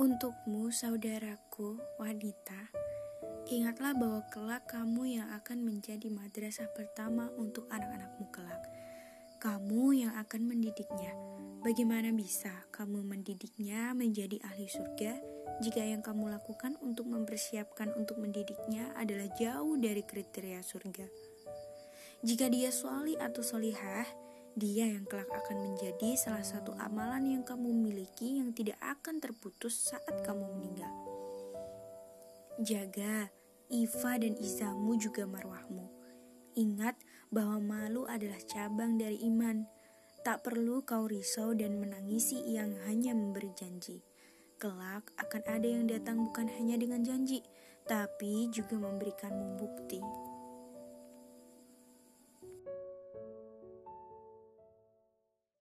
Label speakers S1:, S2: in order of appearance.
S1: Untukmu, saudaraku, wanita, ingatlah bahwa kelak kamu yang akan menjadi madrasah pertama untuk anak-anakmu kelak. Kamu yang akan mendidiknya. Bagaimana bisa kamu mendidiknya menjadi ahli surga jika yang kamu lakukan untuk mempersiapkan untuk mendidiknya adalah jauh dari kriteria surga? Jika dia suali atau solihah, dia yang kelak akan menjadi salah satu amalan yang kamu miliki tidak akan terputus saat kamu meninggal. Jaga Iva dan Izamu juga marwahmu. Ingat bahwa malu adalah cabang dari iman. Tak perlu kau risau dan menangisi yang hanya memberi janji. Kelak akan ada yang datang bukan hanya dengan janji, tapi juga memberikanmu bukti.